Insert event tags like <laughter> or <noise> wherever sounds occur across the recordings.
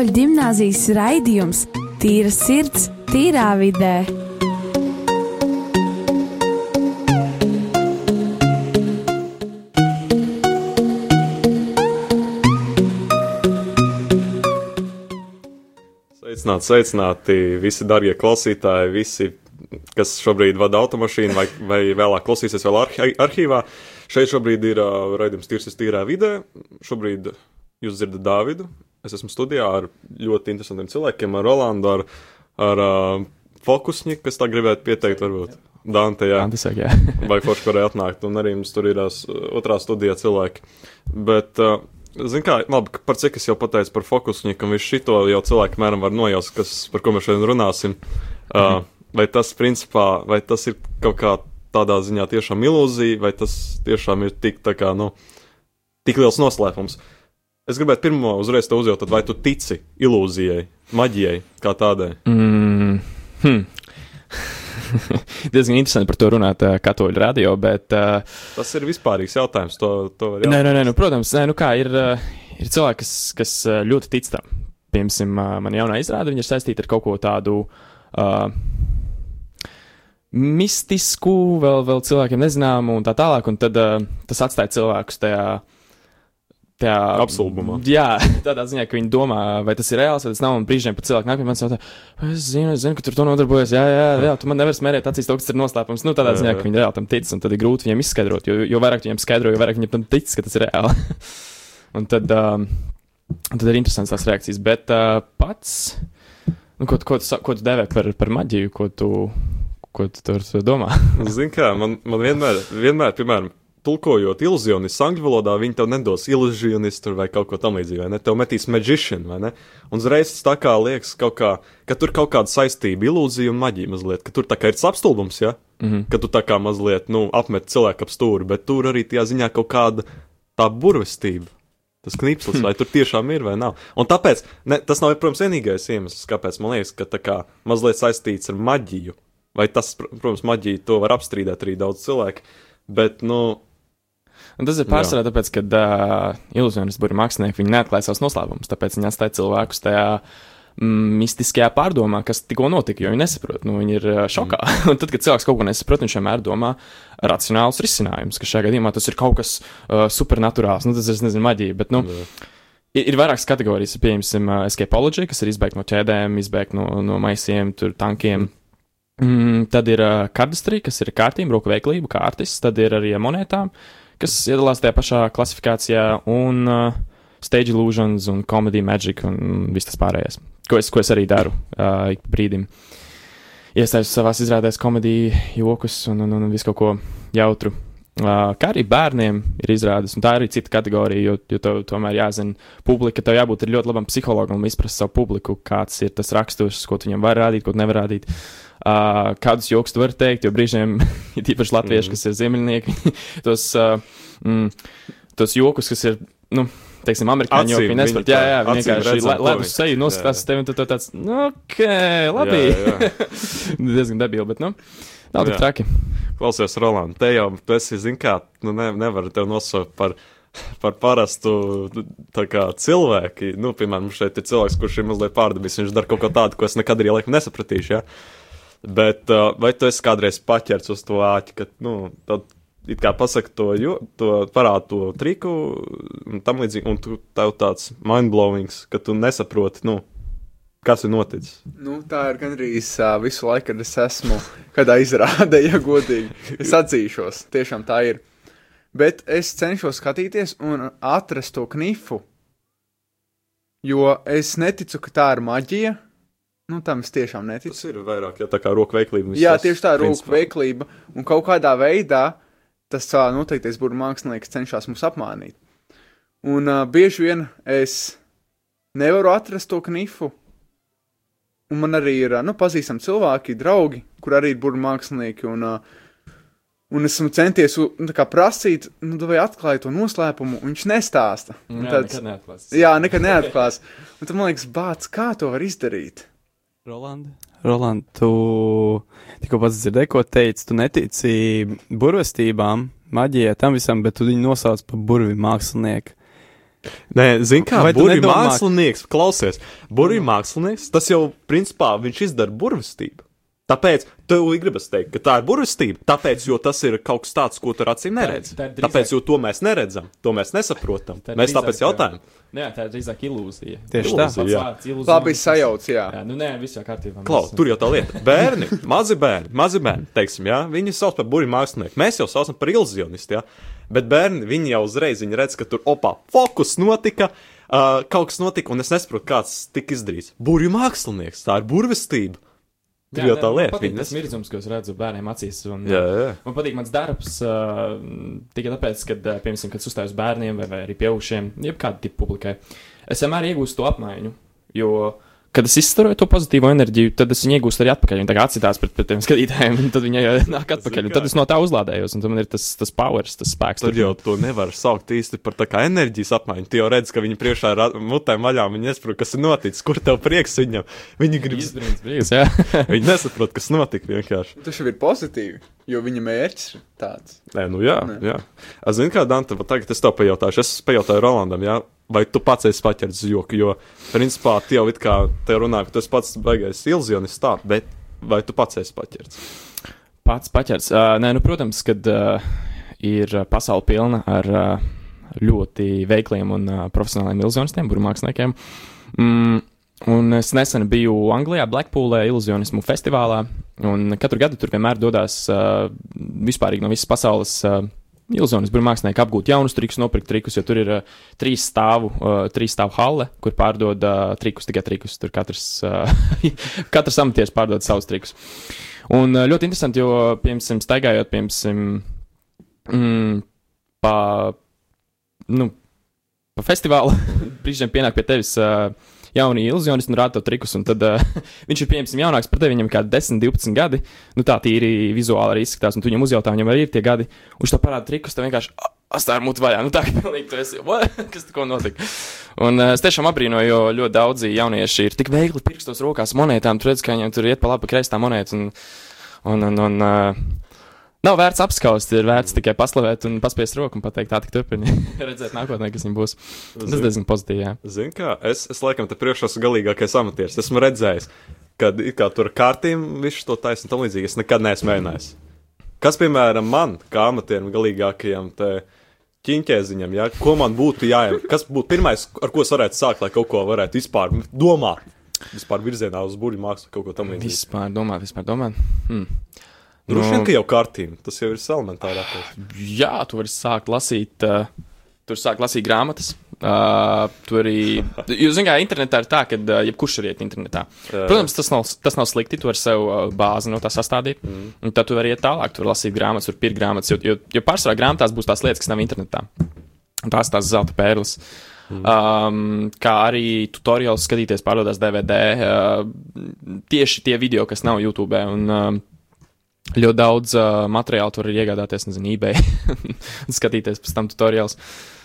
Katoļu gimnāzijas raidījums Tīra sirds, tīrā vidē. Sveicināti, sveicināti visi darbie klausītāji, visi, kas šobrīd vada automašīnu vai, vai vēlāk klausīsies vēl arhi arhīvā. Šeit šobrīd ir uh, raidījums Tirsas tīrā vidē. Šobrīd jūs dzirdat Dāvidu. Es esmu studijā ar ļoti interesantiem cilvēkiem, ar Rolandu, ar, ar uh, Fokusņiku, kas tā gribētu pieteikt, varbūt. Dante, jā. Dante saka, jā. <laughs> vai forši varēja atnākt, un arī mums tur ir uh, otrā studijā cilvēki. Bet, uh, Ziniet, kā labi, par cik es jau pateicu par fokusnieku, un visu šito jau cilvēki mēram var nojaust, kas, par ko mēs šodien runāsim. Uh, vai tas, principā, vai tas ir kaut kā tādā ziņā tiešām ilūzija, vai tas tiešām ir tik, tā kā, nu, tik liels noslēpums? Es gribētu pirmo uzreiz te uzjautāt, vai tu tici ilūzijai, maģijai kā tādai? Mm, hmm. <laughs> Diezgan interesanti par to runāt uh, katoļu radio, bet. Uh, Tas ir vispārīgs jautājums. To, to nē, nē, nē, nu, protams, nē, nu kā ir, uh, ir cilvēki, kas, kas uh, ļoti tic tam. Piemēram, uh, man jaunā izrāde, viņa ir saistīta ar kaut ko tādu. Uh, Mistisku, vēl, vēl cilvēkiem nezināmu, un tā tālāk, un tad uh, tas atstāja cilvēkus tajā tajā Apstulbumā. Jā, <laughs> tādā ziņā, ka viņi domā, vai tas ir reāls, vai tas nav. Un brīžiem pat cilvēki nāk pie manis un jautā, es zinu, es zinu, ka tur to nodarbojas. Jā, jā, jā, tu man nevari smērēt acīs to, kas ir noslēpums. Nu, tādā Jā, ziņā, ka viņi reāli tam tic, un tad ir grūti viņiem izskaidrot, jo, jo vairāk viņiem skaidro, jo vairāk viņiem tam tic, ka tas ir reāli. <laughs> un tad, um, tad ir interesants tās reakcijas. Bet uh, pats, nu, ko, ko, tu, ko tu devē par, par maģiju, ko tu, ko tu tur domā? Zini, kā man, man vienmēr, vienmēr, piemēram, tulkojot iluzionistu angļu valodā, viņi tev nedos iluzionistu vai kaut ko tamlīdzīgu, vai ne? Tev metīs magician, vai ne? Un uzreiz tas tā kā liekas, kaut kā, ka tur kaut kāda saistība, ilūzija un maģija mazliet, ka tur tā kā ir apstulbums, ja? Mm -hmm. Ka tu tā kā mazliet, nu, apmet cilvēku ap stūri, bet tur arī tajā ziņā kaut kāda tā burvestība. Tas knipslis, vai tur tiešām ir vai nav. Un tāpēc, ne, tas nav, protams, vienīgais iemesls, kāpēc man liekas, ka tā kā mazliet saistīts ar maģiju. Vai tas, pr- protams, maģija to var apstrīdēt arī daudz cilvēku, bet, nu, Un tas ir pārsvarā tāpēc, ka uh, iluzionisti, būri mākslinieki, neatklāja savus noslēpumus, tāpēc viņi atstāja cilvēkus tajā mm, mistiskajā pārdomā, kas tikko notika, jo viņi nesaprot, nu, viņi ir uh, šokā. <laughs> Un tad, kad cilvēks kaut ko nesaprot, viņš vienmēr domā racionālus risinājumus, ka šajā gadījumā tas ir kaut kas uh, supernaturāls, nu, tas ir, nezinu, maģija, bet, nu, ir, ir vairākas kategorijas, pieņemsim, uh, escapology, kas ir izbēgt no ķēdēm, izbēgt no, no maisiem, tur tankiem. Mm, tad ir uh, kardistrija, kas ir kārtība, roku veiklība, kārtis, tad ir arī ar monētām, kas iedalās tajā pašā klasifikācijā, un uh, stage illusions, un comedy magic, un viss tas pārējais, ko es, ko es arī daru uh, ik brīdim. Iestājos savās izrādēs komēdiju, jokus un, un, un visu kaut ko jautru. Uh, kā arī bērniem ir izrādes, un tā ir arī cita kategorija, jo, jo tev tomēr jāzina publika, tev jābūt ļoti labam psihologam, lai izprastu savu publiku, kāds ir tas raksturs, ko tu viņam var rādīt, ko nevar rādīt. Uh, kādus joks tu vari teikt, jo brīžiem <laughs> ir tīpaši latvieši, Mhm. kas ir ziemeļnieki, <laughs> tos, uh, mm, tos jokus, kas ir, nu, teiksim, amerikāņu joki, viņi nespēj, tā jā, jā, viņi vienkārši ledus seju noskatās tevi, un tu tu tāds, nu, ok, labi. Jā, jā. <laughs> Diezgan debili, bet, nu, nav tik traki. klausies, Roland, te jau, tu esi, zin kā, nu, ne, nevar tev nosaukt par, par parastu tā kā cilvēki. Nu, piemēram, šeit ir cilvēks, kurš ir mazliet pārdabis, viņš dara kaut ko tādu, ko es nekad arī laikam nesapratīšu, ja? Bet uh, vai tu esi kādreiz paķerts uz to āķi, ka, nu, tad it kā pasaka to, jo, to parādu to triku un tam līdzīgi, un tu tev tāds mindblowings, ka tu nesaproti, nu, kas ir noticis. Nu, tā ir gandrīz uh, visu laiku, kad es esmu kādā izrādē, ja godīgi. Es atzīšos, tiešām tā ir. Bet es cenšos skatīties un atrast to knifu, jo es neticu, ka tā ir maģija. Nu, tam es tiešām neticu. Tas ir vairāk, ja tā kā roku veiklība. Jā, tieši tā roku veiklība, un kaut kādā veidā tas tā noteiktais burbuļu mākslinieks cenšas mūs apmānīt. Un uh, bieži vien es nevaru atrast to knifu, un man arī ir nu, pazīstami cilvēki, draugi, kur arī ir burbuļu mākslinieki. Un, uh, un esmu centies u- nu, tā kā prasīt, nu, vai atklāj to noslēpumu, un viņš nestāsta. Un Jā, tāds- nekad neatklās. jā, nekad neatklās. Un tad man liekas, bāc, kā to var izdarīt? Roland, Roland, tu tikko pats dzirdēji, ko teici. Tu netici burvestībām, maģijai, tam visam, bet tu viņu nosauc par burvi mākslinieku. Nē, zini, kā Vai nedomā- mākslinieks, klausies, burbuļu mākslinieks, tas jau principā viņš izdara burvestību. Tāpēc tev gribas teikt, ka tā ir burvestība. Tāpēc, jo tas ir kaut kas tāds, ko tu ar acīm neredzi. tā ir drīzāk- Tāpēc, jo to mēs neredzam, to mēs nesaprotam. Tā Mēs tāpēc jautājam. Jā, tā ir drīzāk ilūzija. Tieši tā. Pats Jā. vārds ilūzija. Labi sajauc, jā. Jā, nu nē, viss jau kārtībā. Klau, Mēs- tur jau tā lieta. Bērni, mazi bērni, mazi bērni, teiksim, jā, viņi sauc par burbuļu mākslinieku. Mēs jau saucam par ilūzionistu, jā. Bet bērni, viņi jau uzreiz viņi redz, ka tur opā fokus notika, uh, kaut kas notika, un es nesaprotu, kāds tika izdarīts. Burbuļu mākslinieks, tā ir burvestība. Tur jau tā lieta. patīk Tas mirdzums, ko es redzu bērniem acīs. Un, Jā, jā. Man patīk mans darbs uh, tikai tāpēc, ka, uh, piemēram, kad uzstājos bērniem vai, vai arī pieaugušiem, jebkāda tipa publikai, es vienmēr iegūstu to apmaiņu. Jo, kad es izstaroju to pozitīvo enerģiju, tad es viņu iegūstu arī atpakaļ. Viņa tā kā atsitās pret, pret tiem skatītājiem, un tad viņa <laughs> nāk atpakaļ. Un tad es no tā uzlādējos, un tad man ir tas, tas powers, tas spēks. Tad jau to nevar saukt īsti par tā kā enerģijas apmaiņu. Tu jau redz, ka viņi priekšā ir mutēm vaļā, viņi nesaprot, kas ir noticis, kur tev prieks viņam. Viņi grib, izbrīns, brīvs, jā. <laughs> viņi nesaprot, kas notika vienkārši. Tas jau ir pozitīvi, jo viņa mērķis ir tāds. Nē, nu jā, Nē. jā. Es zinu, kā Dante, bet tagad es tev pajautāšu. Es pajautāju Rolandam, jā, vai tu pats esi paķerts joku, jo, principā, tie jau it kā te runā, ka esi pats baigais ilzionists tā, bet vai tu pats esi paķerts? Pats paķers. Uh, nē, nu, protams, kad uh, ir pasaule pilna ar uh, ļoti veikliem un uh, profesionāliem iluzionistiem, burbuļsāksliniekiem. Mm, un es nesen biju Anglijā, Blackpoolē, iluzionismu festivālā. Katru gadu tur vienmēr dodas uh, vispārīgi no visas pasaules. Uh, Ilzonas burbuļsākslinieki apgūt jaunus trikus, nopirkt trikus, jo tur ir uh, trīs stāvu, uh, trīs stāvu halle, kur pārdod uh, trikus, tikai trikus. Tur katrs, uh, <laughs> katrs amatieris pārdod savus trikus. Un uh, ļoti interesanti, jo, piemēram, staigājot, piemēram, mm, pa, nu, pa festivālu, <laughs> brīžiem pienāk pie tevis uh, jauni iluzionisti un rāda tev trikus, un tad uh, <laughs> viņš ir, piemēram, jaunāks par tevi, viņam ir kādi 10, 12 gadi, nu tā tīri vizuāli arī izskatās, un tu viņam uzjautā, viņam arī ir tie gadi, viņš tev parāda trikus, tev vienkārši, astār mutu vaļā, nu tā, ka <laughs> pilnīgi tu esi, what? <laughs> kas tikko notika. Un uh, es tiešām abrīnoju, jo ļoti daudzi jaunieši ir tik veikli pirkstos rokās monētām, tu redz, ka viņiem tur iet pa labi, pa kreisi tā monēta, un, un, un, un uh, Nav vērts apskaust, ir vērts tikai paslavēt un paspiest roku un pateikt, tā tik turpini. <laughs> Redzēt, nākotnē, kas viņam būs. Tas diezgan pozitīvi. Zini, kā es, es laikam te priekšā esmu galīgākais amatieris. Esmu redzējis, kad it kā tur kārtīm visu to taisnu tam līdzīgi. Es nekad neesmu mēģinājis. Kas, piemēram, man, kā amatierim, galīgākajam te ķīņķēziņam, ja, ko man būtu jāiet, kas būtu pirmais, ar ko es varētu sākt, lai kaut ko varētu vispār domāt, vispār virzienā uz burbuļu mākslu, kaut ko tam līdzīgu. Vispār domāt, vispār domāt. Hmm. Droši vien, ka jau kārtīm, tas jau ir elementārākais. Jā, tu vari sākt lasīt, uh, tur sākt lasīt grāmatas. Uh, tur arī, jūs zināt, internetā ir tā, ka uh, jebkurš var iet internetā. Jā. Protams, tas nav, tas nav slikti. Tu vari sev uh, bāzi no tā sastādīt. Mm. Un tad tu vari iet tālāk, tu vari lasīt grāmatas, tur pirkt grāmatas. Jo, jo, jo pārsvarā grāmatās būs tās lietas, kas nav internetā. Un tās tās zelta pērles. Mm. Um, kā arī tutoriāls skatīties, pārdodās DVD. Uh, tieši tie video, kas nav YouTube. Un, uh, Ļoti daudz uh, materiālu tur ir iegādāties, nezinu, eBay. <laughs> un skatīties pēc tam tutoriāls.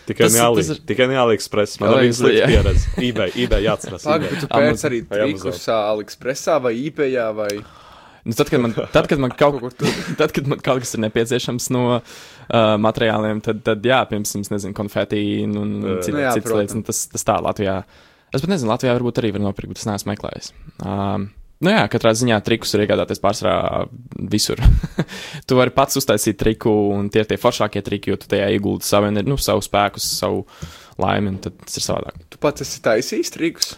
Tikai neālīgi ekspress. Man arī slikta jā. pieredze. eBay, eBay jāatcerās. Pagaid, eBay. tu pēc arī trikus AliExpressā vai eBayā vai Nu, tad, kad man, <laughs> tad, kad man kaut, tad, kad man kaut kas ir nepieciešams no uh, materiāliem, tad, tad jā, piemēram, es nezinu, konfeti un, un citas Nu jā, lietas. protams. Nu, tas, tas tā Latvijā. Es pat nezinu, Latvijā varbūt arī var nopirkt, bet es neesmu meklējis. Um, Nu jā, katrā ziņā trikus ir iegādāties pārsvarā visur. <laughs> tu vari pats uztaisīt triku, un tie ir tie foršākie triki, jo tu tajā ieguldi savu, nu, savu spēku, savu laimi, un tas ir savādāk. Tu pats esi taisījis trikus.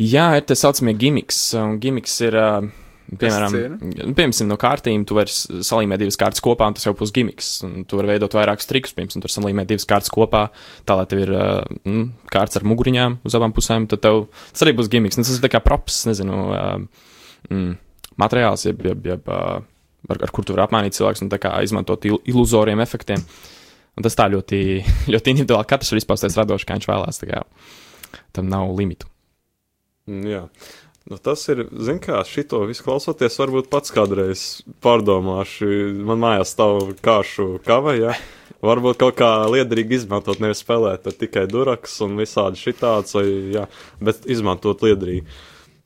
Jā, ir tā saucamie gimiks. Un gimiks ir, uh, piemēram, tas piemēram, no kārtīm, tu vari salīmēt divas kārtas kopā, un tas jau būs gimiks. Un tu vari veidot vairākus trikus, piemēram, tur salīmēt divas kārtas kopā, tā lai tev ir mm, kārtas ar muguriņām uz abām pusēm, tad tev tas arī būs gimiks. Nu, tas ir kā props, nezinu, mm, materiāls, jeb, jeb, jeb ar, ar kur tu vari apmainīt cilvēkus un tā kā izmantot il iluzoriem efektiem. Un tas tā ļoti, <laughs> ļoti individuāli. Katrs var izpausties radoši, kā viņš vēlās. tā Kā, tam nav limitu. Mm, Jā. Nu, tas ir, zin kā, šito visu klausoties, varbūt pats kādreiz pārdomāšu. Man mājās stāv kāšu kava, ja. Varbūt kaut kā liederīgi izmantot, nevis spēlēt tikai durakas un visādi šitāds, vai, jā, bet izmantot liederīgi.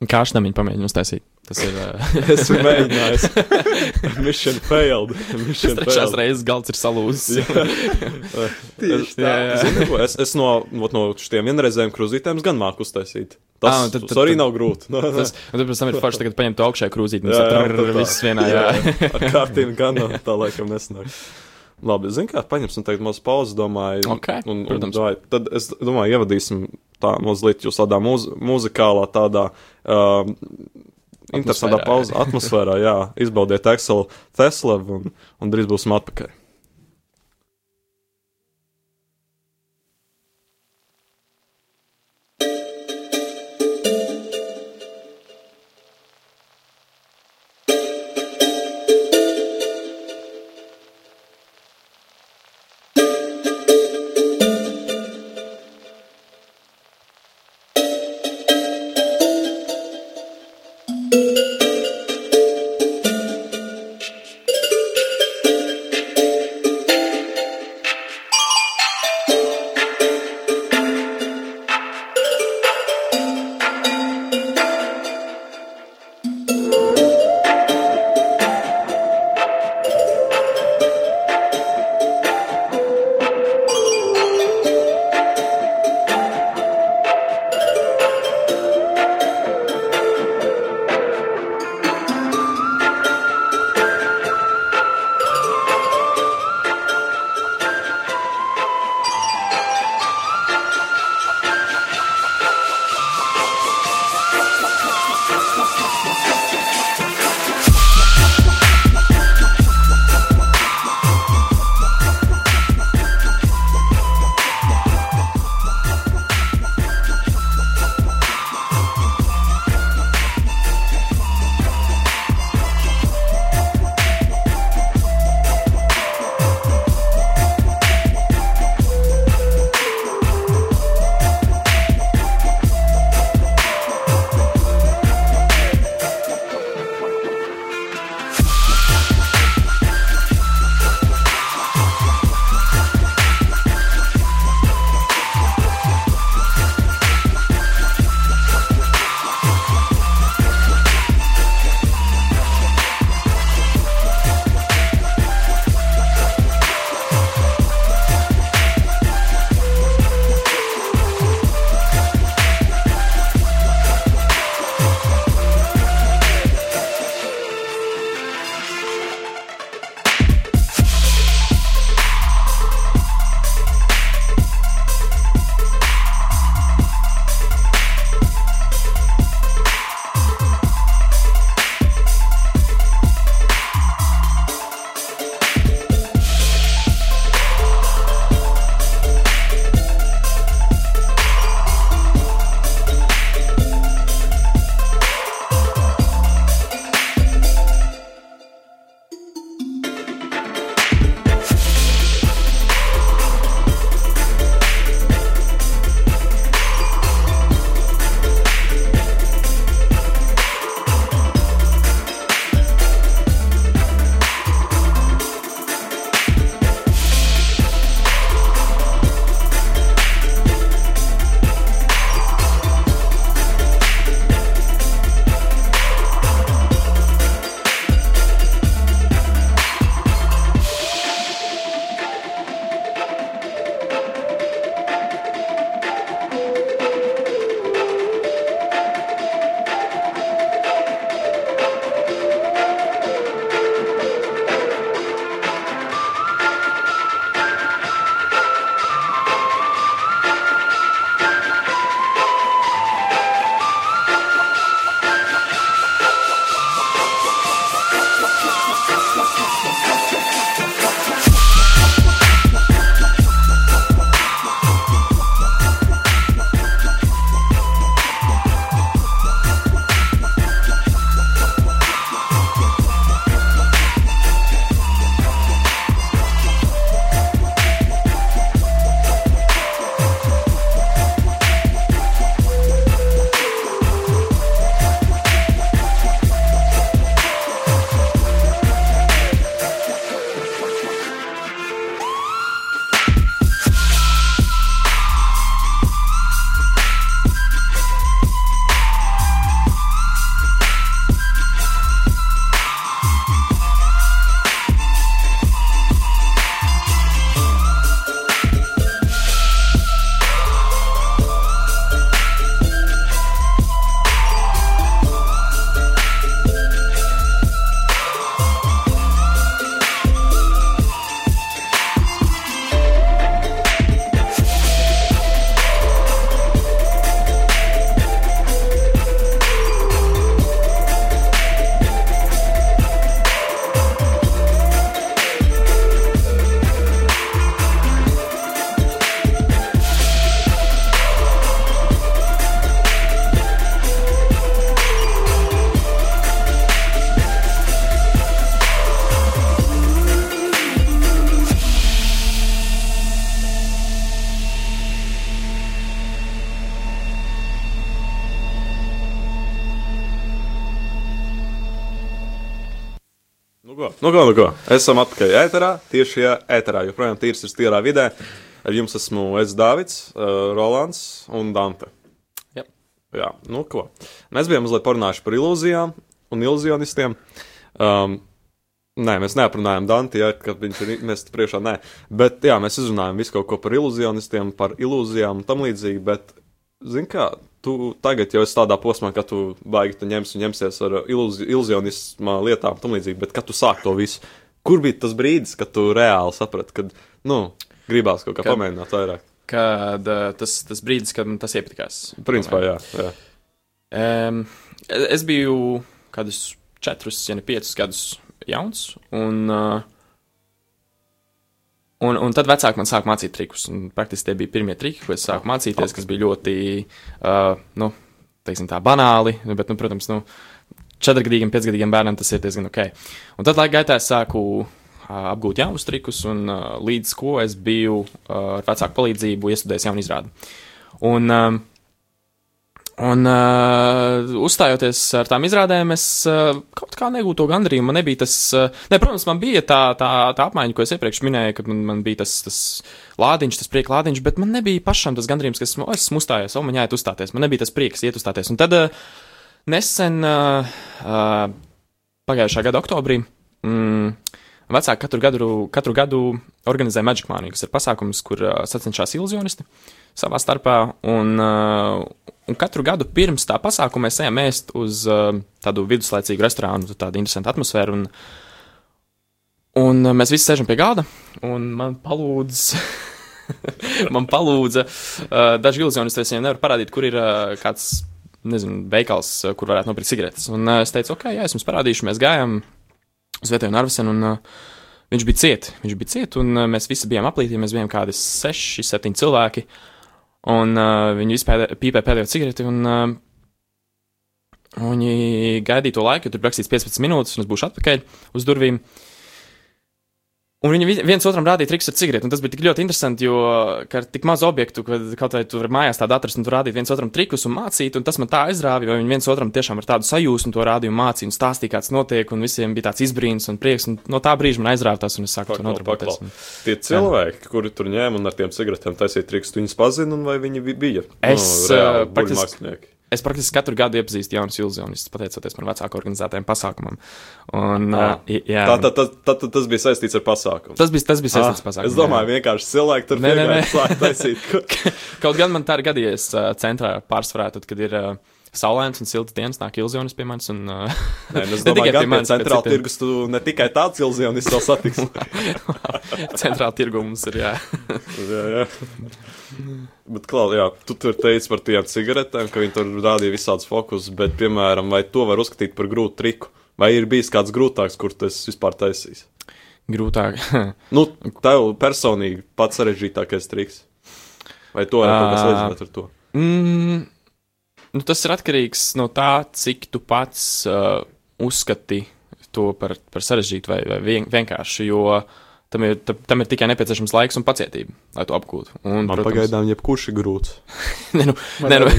Kā štam viņa pamēģina uztaisīt? Tas ir. <laughs> Esmu mēģinājis. <laughs> Mission failed. Mission trešās reizes galds ir salūzis. <laughs> Tieši tā. Jā, jā. Zini, es, es no, vot no šiem vienreizējiem krūzītēm gan māku uztaisīt. Tas, Ah, un tad- tad, tas arī tad- nav grūti. No, Tas, un tad pēc tam ir forši tagad paņemt to augšējā krūzīti un Jā, jā, tā tā. viss vienā. Jā. ar kārtību gan no, tā laikam nesnāk. Labi, zini, kā paņemsim tagad mazu pauzi, domāju. Ok, un, un, protams. vai, tad es domāju, ievadīsim tā mazliet jūs tādā mūz, muzikālā tādā. Um, Interesantā pauze. Atmosfērā, jā, izbaudiet Excel, Tesla un, un drīz būsim atpakaļ. Nu, ko, nu, ko? Esam atpakaļ ēterā, tieši šajā ēterā, joprojām tīrs ir tīrā vidē. Ar jums esmu es Dāvids, uh, Rolands un Dante. Jep. Jā, nu ko. Mēs bijām mazliet parunājuši par ilūzijām un ilūzionistiem. Um, Nē, mēs neaprunājām Dante, ja, kad viņš ir mēs priekšā. Nē, bet jā, mēs izrunājām visu kaut ko par ilūzionistiem, par ilūzijām un tam līdzīgi. Bet, zini, kā tu tagad jau esi tādā posmā, ka tu baigi tu ņems un ņemsies ar ilūzi, ilūzionismu lietām tam līdzīgi. Bet, kad tu sāk to visu, kur bija tas brīdis, kad tu reāli saprati, ka, nu, gribās kaut kā Kad- pamēģināt vairāk? Kad uh, tas, tas brīdis, kad man tas iepatikās. Principā, jā. jā. Um, es biju kādus četrus, ja ne piecus gadus jauns. Un, uh, un, un tad vecāki man sāka mācīt trikus. Praktiski tie bija pirmie triki, ko es sāku mācīties, kas bija ļoti, uh, nu, teiksim, tā banāli. Bet, nu, protams, nu, četrgadīgiem, piecgadīgiem bērnam tas ir diezgan ok. Un tad laika gaitā es sāku uh, apgūt jaunus trikus, un uh, līdz ko es biju uh, ar vecāku palīdzību iestudējis jaunu izrādi. Un, um, Un, uh, uzstājoties ar tām izrādēm, es uh, kaut kā negūtu to gandarījumu. Man nebija tas, uh, ne, protams, man bija tā, tā, tā apmaiņa, ko es iepriekš minēju, ka man, man bija tas, tas lādiņš, tas prieka lādiņš, bet man nebija pašam tas gandarījums, ka esmu, esmu uzstājies, o, man jāiet uzstāties. Man nebija tas prieks iet uzstāties. Un tad uh, nesen, uh, uh, pagājušā gada oktobrī, mm, vecāki katru gadu, katru gadu organizē Magic Money, kas ir pasākums, kur uh, sacenšas iluzionisti savā starpā. Un, uh, un katru gadu pirms tā pasākuma mēs ejam ēst uz uh, tādu viduslaicīgu restorānu, tādu interesantu atmosfēru. Un, un uh, mēs visi sēžam pie galda, un man palūdz. <laughs> man palūdza, uh, daži iluzionisti es viņiem nevaru parādīt, kur ir uh, kāds, nezinu, veikals, uh, kur varētu nopirkt cigaretes. Un uh, es teicu, ok, jā, es jums parādīšu, mēs gājām uz vietēju Narvisenu, un uh, viņš bija ciet, viņš bija ciet, un uh, mēs visi bijām aplīti, mēs bijām kādi seši, septiņi cilvēki. Un uh, viņi visi pēdē, pīpē pēdējo cigareti, un uh, viņi gaidīja to laiku, jo tur rakstīts 15 minūtes, un es būšu atpakaļ uz durvīm. Un viņi vi- viens otram rādīja triks ar cigareti, un tas bija tik ļoti interesanti, jo ar tik mazu objektu, ka kaut vai tu vari mājās tādu atrast, un tu rādīji viens otram trikus un mācīt, un tas man tā aizrāva, jo viņi viens otram tiešām ar tādu sajūsmu to rādīja un mācīja un stāstīja, kāds notiek, un visiem bija tāds izbrīns un prieks, un no tā brīža man aizrāva tas, un es sāku to nodarboties. Un... Tie cilvēki, kuri tur ņēma un ar tiem cigaretēm taisīja triks, tu viņus pazini, un vai viņi bi- bija? Es, nu, reāli uh, praktiski- burvmākslinieki? Es praktiski katru gadu iepazīstu jaunus iluzionistus, pateicoties man vecāku organizētajiem pasākumam. Un, Ah. uh, jā, Tā, tā, tā, tā, tā, tas bija saistīts ar pasākumu. Tas bija, tas bija saistīts ar Ah, pasākumu. Es domāju, vienkārši cilvēki tur Nē, nē, nē. sāk taisīt. <laughs> Kaut gan man tā ir gadījies uh, centrā pārsvarā, tad, kad ir uh, saulains un silts dienas, nāk iluzionis pie manis. Un, uh, Nē, nu, es <laughs> tikai domāju, ka pie manis, centrāla citiem. tirgus tu ne tikai tāds ilzionis vēl satiks. <laughs> centrāla tirgu mums ir, jā. <laughs> jā, jā. Bet, Klau, jā, tu tur teici par tiem cigaretēm, ka viņi tur rādīja visādus fokusus, bet, piemēram, vai to var uzskatīt par grūtu triku? Vai ir bijis kāds grūtāks, kur tas vispār taisīs? Grūtāk. Nu, tev personīgi pats sarežģītākais triks. Vai to var kaut kas salīdzināt ar to? mm, nu, tas ir atkarīgs no tā, cik tu pats uh, uzskati to par, par sarežģītu vai, vai vien, vienkārši. Jo tam ir, tam, tam ir tikai nepieciešams laiks un pacietība, lai to apgūtu. Un, Man pagaidām jebkurš ir grūts. <laughs> ne, nu, ne, nu,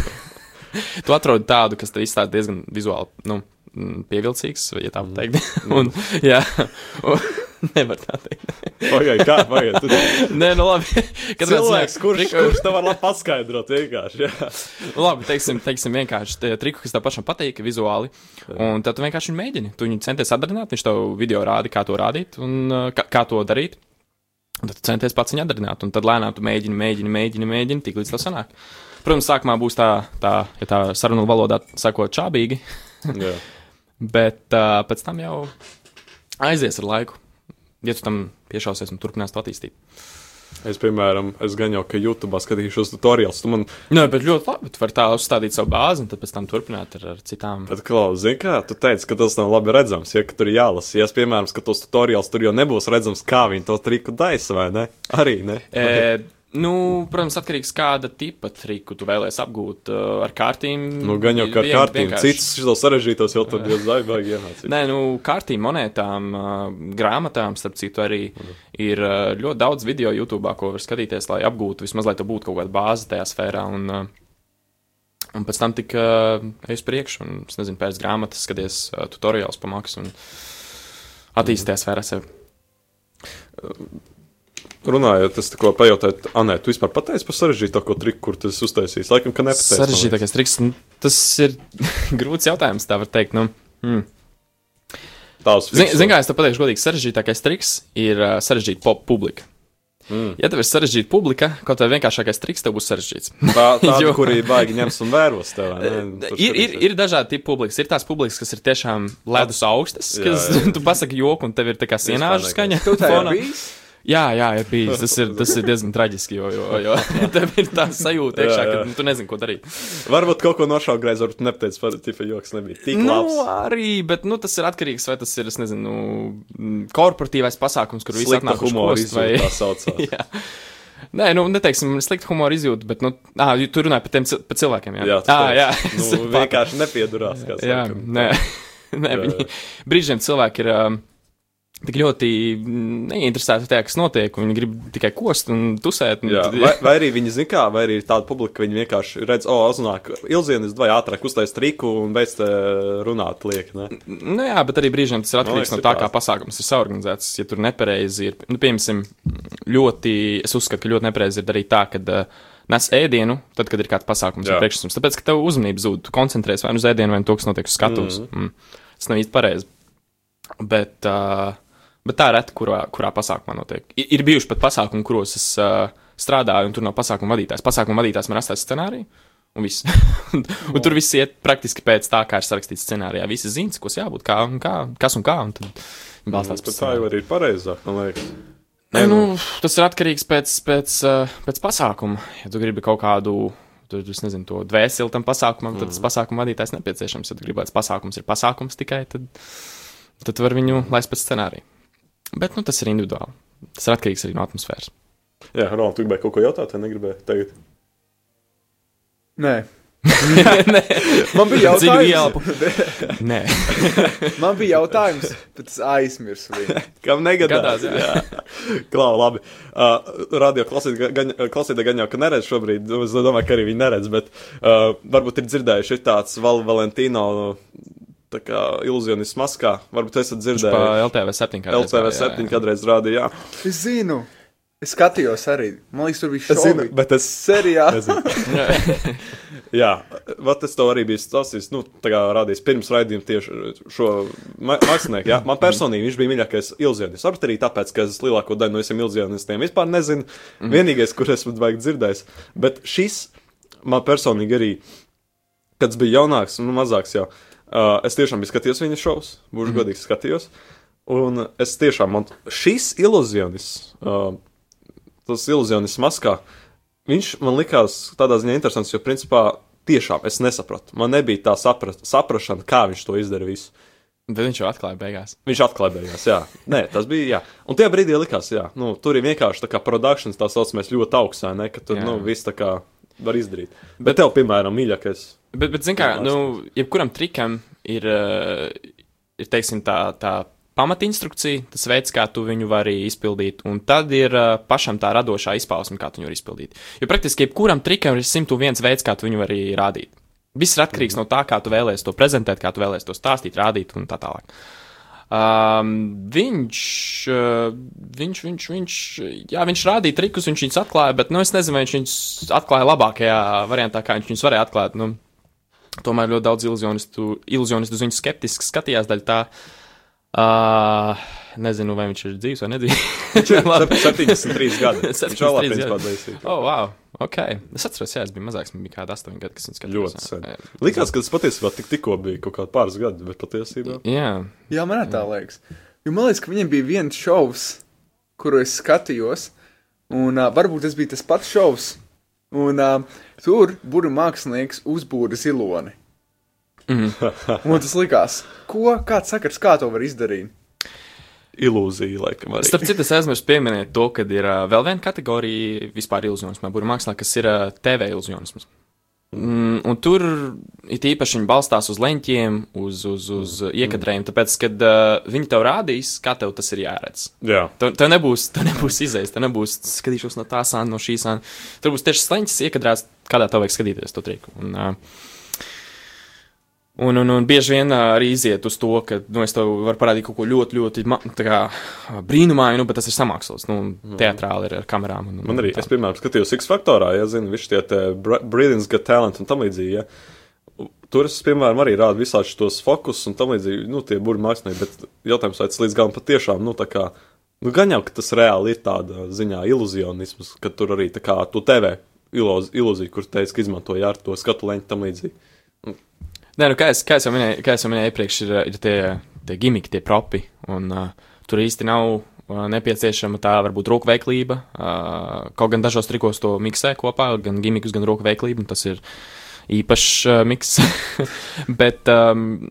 <laughs> tu atrodi tādu, kas tev izstāsta diezgan vizuāli nu, mm, pievilcīgs, ja tā var teikt. <laughs> un, jā, un, <laughs> nevar tā teikt. Pagaid, kā, pagaid, tu Nē, nu labi. <laughs> Katrā cilvēks, ziņā kurš, triku- kurš tev var labi paskaidrot vienkārši, jā. Nu, labi, teiksim, teiksim vienkārši triku, kas tev pašam patīk vizuāli. Un tad tu vienkārši viņu mēģini. Tu viņu centies atdarināt, viņš tev video rāda, kā to rādīt un uh, kā, kā to darīt. Un tad centies pats viņu atdarināt. Un tad lēnām tu mēģini, mēģini, mēģini, mēģini, tik līdz tas sanāk. Protams, sākumā būs tā, tā ja tā sarunu valodā sakot, čābīgi, <laughs> bet uh, pēc tam jau aizies ar laiku. Ja tu tam piešausies un turpinās to attīstīt. Es, piemēram, es gan jau, ka YouTube skatīšos tutoriālus, tu man Nē, bet ļoti labi. Tu vari tā uzstādīt savu bāzi un tad pēc tam turpināt ar, ar citām. Bet, Klaus, zini, kā tu teici, ka tas nav labi redzams, ja tur ir jālasa. Ja es, piemēram, skatos tutoriālus, tur jau nebūs redzams, kā viņi to triku daisa, vai ne? Arī ne. E, nu, protams, atkarīgs no kāda tipa triku tu vēlēsies apgūt uh, ar kārtīm. Nu, gan jau kā kārtīm, vienkārši. cits šos sarežģītos jau tur diezgan zaibīgi iemācīt. Nē, nu, kārtīm, monētām, uh, grāmatām, starp citu, arī Mhm. ir uh, ļoti daudz video YouTube, ko var skatīties, lai apgūtu, vismaz lai tev būtu kaut kāda bāze tajā sfērā. Un, un pēc tam tik uh, ej uz priekšu, un, es nezinu, pēc grāmatas skaties tutoriāls pa maksu un attīstīties vairāk sevi. Runājot, es tikko pajautāju, Anē, tu vispār pateici par sarežģītāko triku, kur tas uztaisīs? Laikam, ka nepateici. Sarežģītākais triks, nu, tas ir <laughs> grūts jautājums, tā var teikt. Nu, mm. Tās fikso. zin, kā es te pateikšu, godīgi, sarežģītākais triks ir uh, sarežģīta pop publika. Mm. Ja tev ir sarežģīta publika, kaut vai vienkāršākais triks tev būs sarežģīts. Tā, <laughs> tā Jo- kuri baigi ņems un vēros tev. vai ne? Ir, ir, ir dažādi tipi publikas. Ir tās publikas, kas ir tiešām ledus augstas, Jā, kas jā. <laughs> tu pasaki joku, un tev ir tā kā sienāžu skaņa. Tu tā ir fonā. Jā, jā, ir bijis. Tas ir, tas ir diezgan traģiski, jo, jo, jo <laughs> tev ir tā sajūta iekšā, Jā, jā. ka nu, tu nezini, ko darīt. Varbūt kaut ko nošaugreiz, varbūt nepateicis, par tipa joks nebija tik Nu, labs. arī, bet nu, tas ir atkarīgs, vai tas ir, es nezinu, mm, korporatīvais pasākums, kur visi atnāk kost, vai... tā saucās. <laughs> jā. Nē, nu, neteiksim, slikta humora izjūta, bet, nu, ā, tu runāji par tiem par cilvēkiem, jā. Jā, Ā, jā. <laughs> Nu, vienkārši nepiedurās. kā jā, saka. nē, nē Jā, viņi, brīžiem cilvēki ir um, tik ļoti mm, neinteresēti tajā, kas notiek, viņi grib tikai kost un tusēt. Un, Jā, vai, vai arī viņi zina, kā, vai arī ir tāda publika, ka viņi vienkārši redz, o, oh, uznāk ilzienis, vai ātrāk uztais triku un beidz te runāt liek. Ne? Nu, jā, bet arī brīžiem tas ir atkarīgs no ir tā, kā pasākums ir saorganizēts. Ja tur nepareizi ir, nu, piemēram, ļoti, es uzskatu, ka ļoti nepareizi ir darīt tā, ka uh, nes ēdienu, tad, kad ir kāds pasākums vai priekšsums. Tāpēc, ka tev uzmanība zūd, tu koncentrējies vai nu uz ēdienu, vai nu to, kas notiek uz skatuves. Mm. Mm. Tas nav īsti pareizi. Bet, uh, bet tā ir reta, kurā, kurā pasākumā notiek. Ir, ir bijuši pat pasākumi, kuros es uh, strādāju, un tur nav pasākuma vadītājs. Pasākuma vadītājs man rastājas scenāriju. Un, viss. <laughs> un, un tur viss iet praktiski pēc tā, kā ir sarakstīts scenārijā. Visi zina, kas jābūt, kā, un kā, kas un kā. Un tad viņi balstās Bet pēc tā jau arī ir pareizāk, man liekas. Nē, nu, tas ir atkarīgs pēc, pēc, pēc pasākuma. Ja tu gribi kaut kādu, tu, es nezinu, to dvēseli tam pasākumam, tad tas pasākuma vadītājs nepieciešams. Ja tu tas pasākums ir pasākums tikai, tad, tad tu vari viņu laist pēc scenārija. Bet, nu, tas ir individuāli. Tas ir atkarīgs arī no atmosfēras. Jā, Ronald, tu gribēji kaut ko jautāt, vai negribēji teikt? Nē. <laughs> Nē, Man bija jautājums. <laughs> Nē. <laughs> Man bija jautājums, bet es aizmirsu viņu. Kam negadās? Klau, labi. Uh, radio klausītāji gan, gan jau, ka neredz šobrīd, es domāju, ka arī viņi neredz, bet uh, varbūt ir dzirdējuši ir tāds Val Valentino, tā kā iluzionis maskā. Varbūt esat dzirdējuši. LTV 7. kādreiz LTV gāja, jā, 7 jā. kādreiz rādīja, jā. Es zinu. Es skatījos arī. Man liekas, tur bija Es zinu, šovi. bet es <laughs> nezinu. Jā, vat es to arī biju stāstījis, nu, tā kā rādījis pirms raidījuma tieši šo ma mākslinieku. Jā, man personīgi viņš bija mīļākais ilzionis. Varbūt arī tāpēc, ka es lielāko daļu no visiem ilzionistiem vispār nezinu. Mm. Vienīgais, kur esmu vajag dzirdējis. Bet šis man personīgi arī, kad es biju jaunāks un mazāks jau, uh, es tiešām biju skatījies viņa šovus, būšu mm. godīgs skatījos. Un es tiešām, man šis iluzionis, uh, tas iluzionis maskā, viņš man likās tādā ziņā interesants, jo principā tiešām es nesapratu. Man nebija tā saprast, saprašana, kā viņš to izdara visu. Bet viņš jau atklāja beigās. Viņš atklāja beigās, jā. Nē, tas bija, jā. Un tajā brīdī likās, jā, nu, tur ir vienkārši tā kā produkcijas, tā saucamais ļoti augstā, ne, ka tur, Jā. nu, viss tā kā var izdarīt. Bet tev, piemēram, mīļākais. Bet, bet kā, Tas nu, jebkuram trikam ir, uh, ir teiksim, tā, tā pamatinstrukcija, tas veids, kā tu viņu vari izpildīt, un tad ir uh, pašam tā radošā izpausme, kā tu viņu vari izpildīt. Jo praktiski jebkuram trikam ir 101 veids, kā tu viņu vari rādīt. Viss ir atkarīgs no tā, kā tu vēlēsies to prezentēt, kā tu vēlēsies to stāstīt, rādīt un tā tālāk. Um, viņš, uh, viņš, viņš, viņš, jā, viņš rādīja trikus, viņš viņus atklāja, bet, nu, es nezinu, vai viņš viņus atklāja labākajā variantā, kā viņš viņus varēja atklāt. Nu, tomēr ļoti daudz iluzionistu, iluzionistu uz viņu skeptiski skatījās daļa tā. Uh, nezinu, vai viņš ir dzīves vai nedzīves. <laughs> Sep- 73 gadi. <laughs> Viņš 73 vēl gadi. oh, wow! Ok. Es atceros, jā, es biju mazāks, man bija kāda 8 gadi, kas viņš skatījās. Ļoti sen. Likās, ka tas patiesībā tik, tikko bija kaut kāds pāris gadi, bet patiesībā. Jā, Jā, man tā liekas. Jo man liekas, ka viņam bija viens šovs, kuru es skatījos, un uh, varbūt tas bija tas pats šovs. Un uh, tur būra mākslinieks uzbūra ziloni. Mhm. un tas likās, ko, kāds sakars, kā to var izdarīt? Ilūzija, laikam, arī. Starp citu, es aizmirsu pieminēt to, ka ir uh, vēl viena kategorija vispār iluzionismā, būra mākslā, kas ir uh, TV iluzionisms. Mm, un tur it īpaši viņi balstās uz leņķiem, uz, uz, uz mm. iekadrējiem, tāpēc, kad uh, viņi tev rādīs, kā tev tas ir jāredz. Jā. Tev, tev nebūs, tev nebūs izējas, tev nebūs skatīšos no tā sāna, no šīs sāna. Tur būs tieši slēņķis iekadrēts, kādā tev vajag skatīties to triku. Un, uh, Un, un, un bieži vien arī iziet uz to, ka nu, es tev varu parādīt kaut ko ļoti, ļoti kā, brīnumainu, bet tas ir samāksls. Nu, teatrāli ir ar kamerām. Un, un, Man arī, tā. es piemēram skatījos X faktorā, ja zinu, viņš tie Brilliance Got Talent un tam līdzīgi, ja. Tur es, piemēram, arī rādu visādus tos fokus un tam līdzīgi, nu, tie burbuļu mākslinieki, bet jautājums, vai tas līdz galam patiešām, nu, tā kā, nu, gan jau, ka tas reāli ir tāda ziņā iluzionisms, ka tur arī tā kā tu TV iluz, ilūzija, kur teica, ka izmantoja ar to skatu leņķu tam līdzīgi. Nē, nu, kā, es, kā, es minēju, kā es jau minēju iepriekš, ir, ir tie, tie gimiki, tie propi. Un, uh, tur īsti nav uh, nepieciešama tā varbūt roku veiklība. Uh, kaut gan dažos trikos to miksē kopā, gan gimikus, gan roku veiklību. un Tas ir īpašs uh, miks. <laughs> Bet. Um,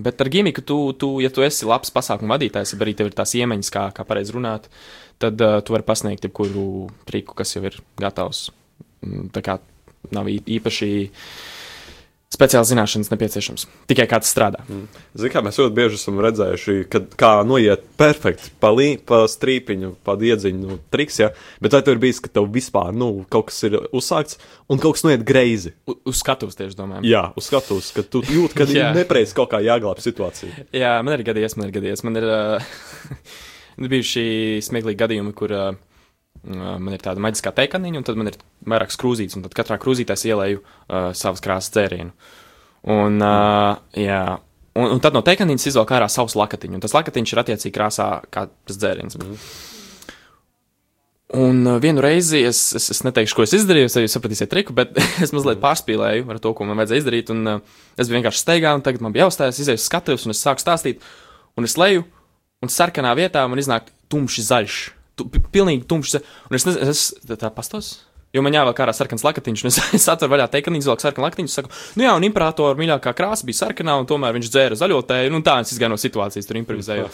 Bet ar gimiku, tu, tu, ja tu esi labs pasākumu vadītājs, ja arī tev ir tās iemaņas, kā, kā pareizi runāt, tad uh, tu vari pasniegt jebkuru triku, kas jau ir gatavs. Mm, Tā kā nav īpaši speciāls zināšanas nepieciešams. Tikai kā tas strādā. Ziniet, kā mēs ļoti bieži esam redzējuši, kad kā noiet perfekti pa, lī, pa strīpiņu, pa diedziņu nu, triks, ja? bet vai tev ir bijis, ka tev vispār nu, kaut kas ir uzsākts un kaut kas noiet greizi? U, uz skatuves tieši domājam. Jā, uz skatuves, ka tu jūti, ka ir <laughs> Jā. nepareizi kaut kā jāglāb situācija. Jā, man ir gadījies, man ir gadījies. Man ir uh, <laughs> bijuši smieklīgi gadījumi, kur uh, man ir tāda maģiskā teikaniņa, un tad man ir vairākas krūzītes, un tad katrā krūzītē es ielēju uh, savas krāsas dzērienu. Un, uh, jā, un, un tad no teikaniņas izvelk ārā savus lakatiņus, un tas lakatiņš ir attiecīgi krāsā kā tas dzēriens. Mm. Un uh, vienu reizi es, es, es neteikšu, ko es izdarīju, es arī sapratīsiet triku, bet <laughs> es mazliet pārspīlēju ar to, ko man vajadzēja izdarīt. Un, uh, es biju vienkārši steigā, un tagad man bija jāuzstājas, izēju uz skatuves, un es sāku stāstīt, un es leju, un sarkanā vietā man iznāk tumšs zaļš. Tu, pi- pilnīgi tumšs. Un es nezinu, es tā, tā pastos. Jo man jāvelk ārā sarkans lakatiņš, un es, <laughs> es atveru vaļā teiktu, izvelku sarkanu lakatiņu, saku, nu jā, un imperatora mīļākā krāsa bija sarkanā, un tomēr viņš dzēra zaļo tēju, un tā es izgāju no situācijas, tur improvizēju.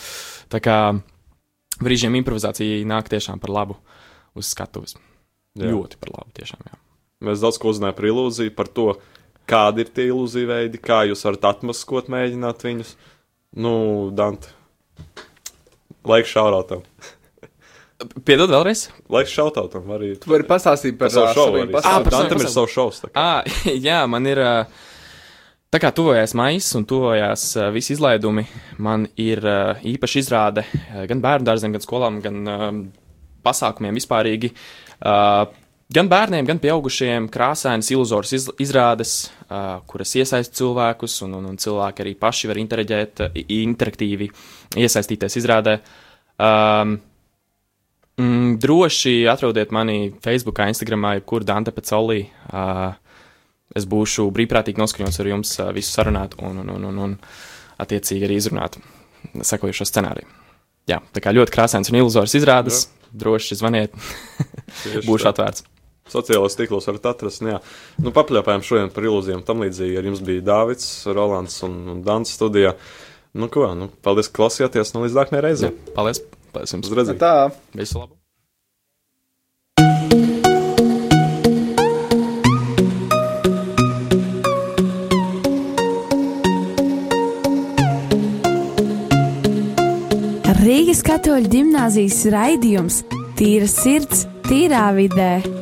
Tā kā brīžiem improvizācija nāk tiešām par labu uz skatuves. Jā. Ļoti par labu, tiešām. Jā. Mēs daudz ko uzzinājām par ilūziju, par to, kādi ir tie ilūziju veidi, kā jūs varat atmaskot, mēģināt viņus. Nu, Dante, laiks šaurautam. Piedod vēlreiz. Laiks šaurautam arī. Tu vari pastāstīt par Par savu šovu pasākumiem. par savu- Dantam ir savs šovs. À, jā, man ir. Tā kā tuvojās maijs un tuvojās visi izlaidumi, man ir īpaši izrāde gan bērnu dārziem, gan skolām, gan pasākumiem vispārīgi. Gan bērniem, gan pieaugušiem krāsainas, iluzors iz, izrādes, uh, kuras iesaista cilvēkus, un, un, un cilvēki arī paši var interaģēt, interaktīvi iesaistīties izrādē. Um, mm, droši atrodiet mani Facebook, Instagram, jebkur Dante Pecolī. Uh, es būšu brīvprātīgi noskaņots ar jums uh, visu sarunāt un, un, un, un, un attiecīgi arī izrunāt sekojušo scenāriju. Jā, tā kā ļoti krāsains un iluzors izrādes, droši zvaniet, <laughs> būšu tā. atvērts. Sociālajos tīklos varat atrast. Nu, jā. nu, papļāpājām šodien par ilūzijām. Tam līdzīgi ar jums bija Dāvids, Rolands un, un Dans studijā. Nu, ko, nu, paldies, ka klausījāties. Nu, līdz nākamajai reizei. Paldies! Paldies jums! Uz redzēšanos! Tā. Visu labu! Rīgas katoļu ģimnāzijas raidījums Tīra sirds, tīrā vidē.